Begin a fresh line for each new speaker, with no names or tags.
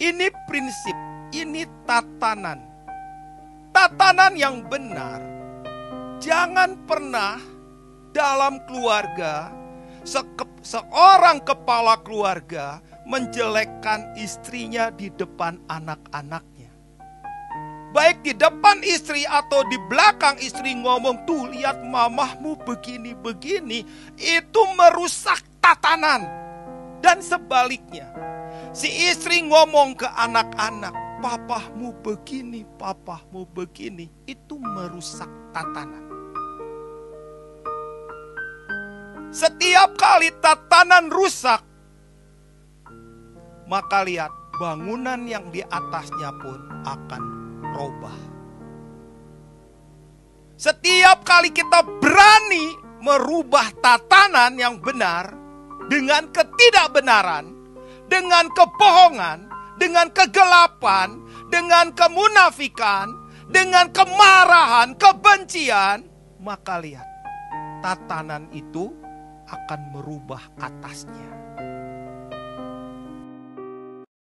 Ini prinsip, ini tatanan. Tatanan yang benar. Jangan pernah dalam keluarga seorang kepala keluarga menjelekkan istrinya di depan anak-anaknya. Baik di depan istri atau di belakang istri ngomong, tuh lihat mamahmu begini-begini, itu merusak tatanan. Dan sebaliknya, si istri ngomong ke anak-anak, papahmu begini, papahmu begini, itu merusak tatanan. Setiap kali tatanan rusak, maka lihat bangunan yang di atasnya pun akan robah. Setiap kali kita berani merubah tatanan yang benar dengan ketidakbenaran, dengan kebohongan, dengan kegelapan, dengan kemunafikan, dengan kemarahan, kebencian, maka lihat tatanan itu akan merubah atasnya.